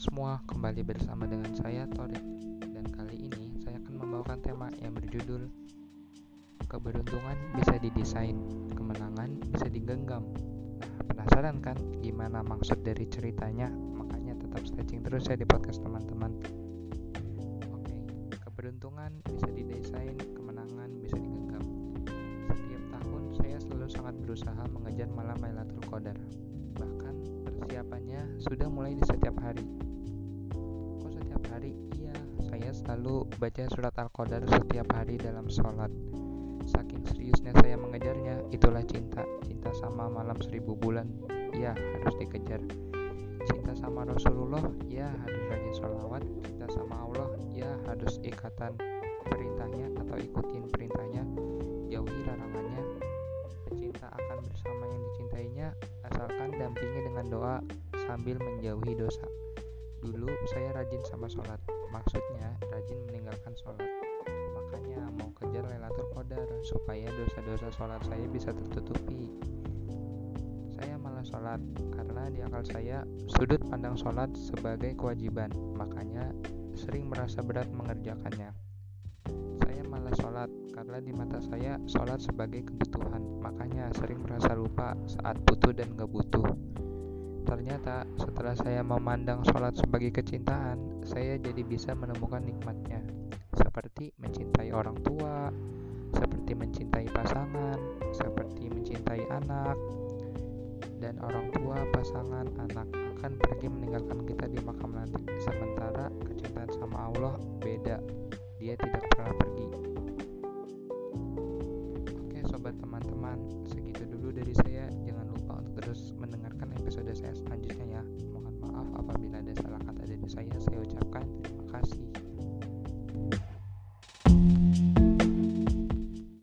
semua, kembali bersama dengan saya Torik. Dan kali ini saya akan membawakan tema yang berjudul Keberuntungan bisa didesain, kemenangan bisa digenggam. Nah penasaran kan gimana maksud dari ceritanya? Makanya tetap stretching terus ya di podcast teman-teman. Oke, keberuntungan bisa didesain, kemenangan bisa digenggam. Setiap tahun saya selalu sangat berusaha mengejar malam Lailatul Qadar sudah mulai di setiap hari. Kok setiap hari? Iya, saya selalu baca surat Al-Qadar setiap hari dalam sholat. Saking seriusnya saya mengejarnya, itulah cinta. Cinta sama malam seribu bulan, ya harus dikejar. Cinta sama Rasulullah, ya harus rajin sholawat. Cinta sama Allah, ya harus ikatan perintahnya atau ikutin perintahnya. Jauhi larangannya. Pecinta akan bersama yang dicintainya asalkan dampingi dengan doa sambil menjauhi dosa. Dulu saya rajin sama sholat, maksudnya rajin meninggalkan sholat. Makanya mau kejar Lailatul Qadar supaya dosa-dosa sholat saya bisa tertutupi. Saya malah sholat karena di akal saya sudut pandang sholat sebagai kewajiban, makanya sering merasa berat mengerjakannya. Saya malah sholat karena di mata saya sholat sebagai kebutuhan, makanya sering merasa lupa saat butuh dan gak butuh. Ternyata setelah saya memandang sholat sebagai kecintaan, saya jadi bisa menemukan nikmatnya, seperti mencintai orang tua, seperti mencintai pasangan, seperti mencintai anak, dan orang tua, pasangan, anak akan pergi meninggalkan kita di makam nanti. Sementara kecintaan sama Allah beda, dia tidak pernah pergi. Oke sobat teman-teman, segitu dulu dari saya. Jangan lupa untuk terus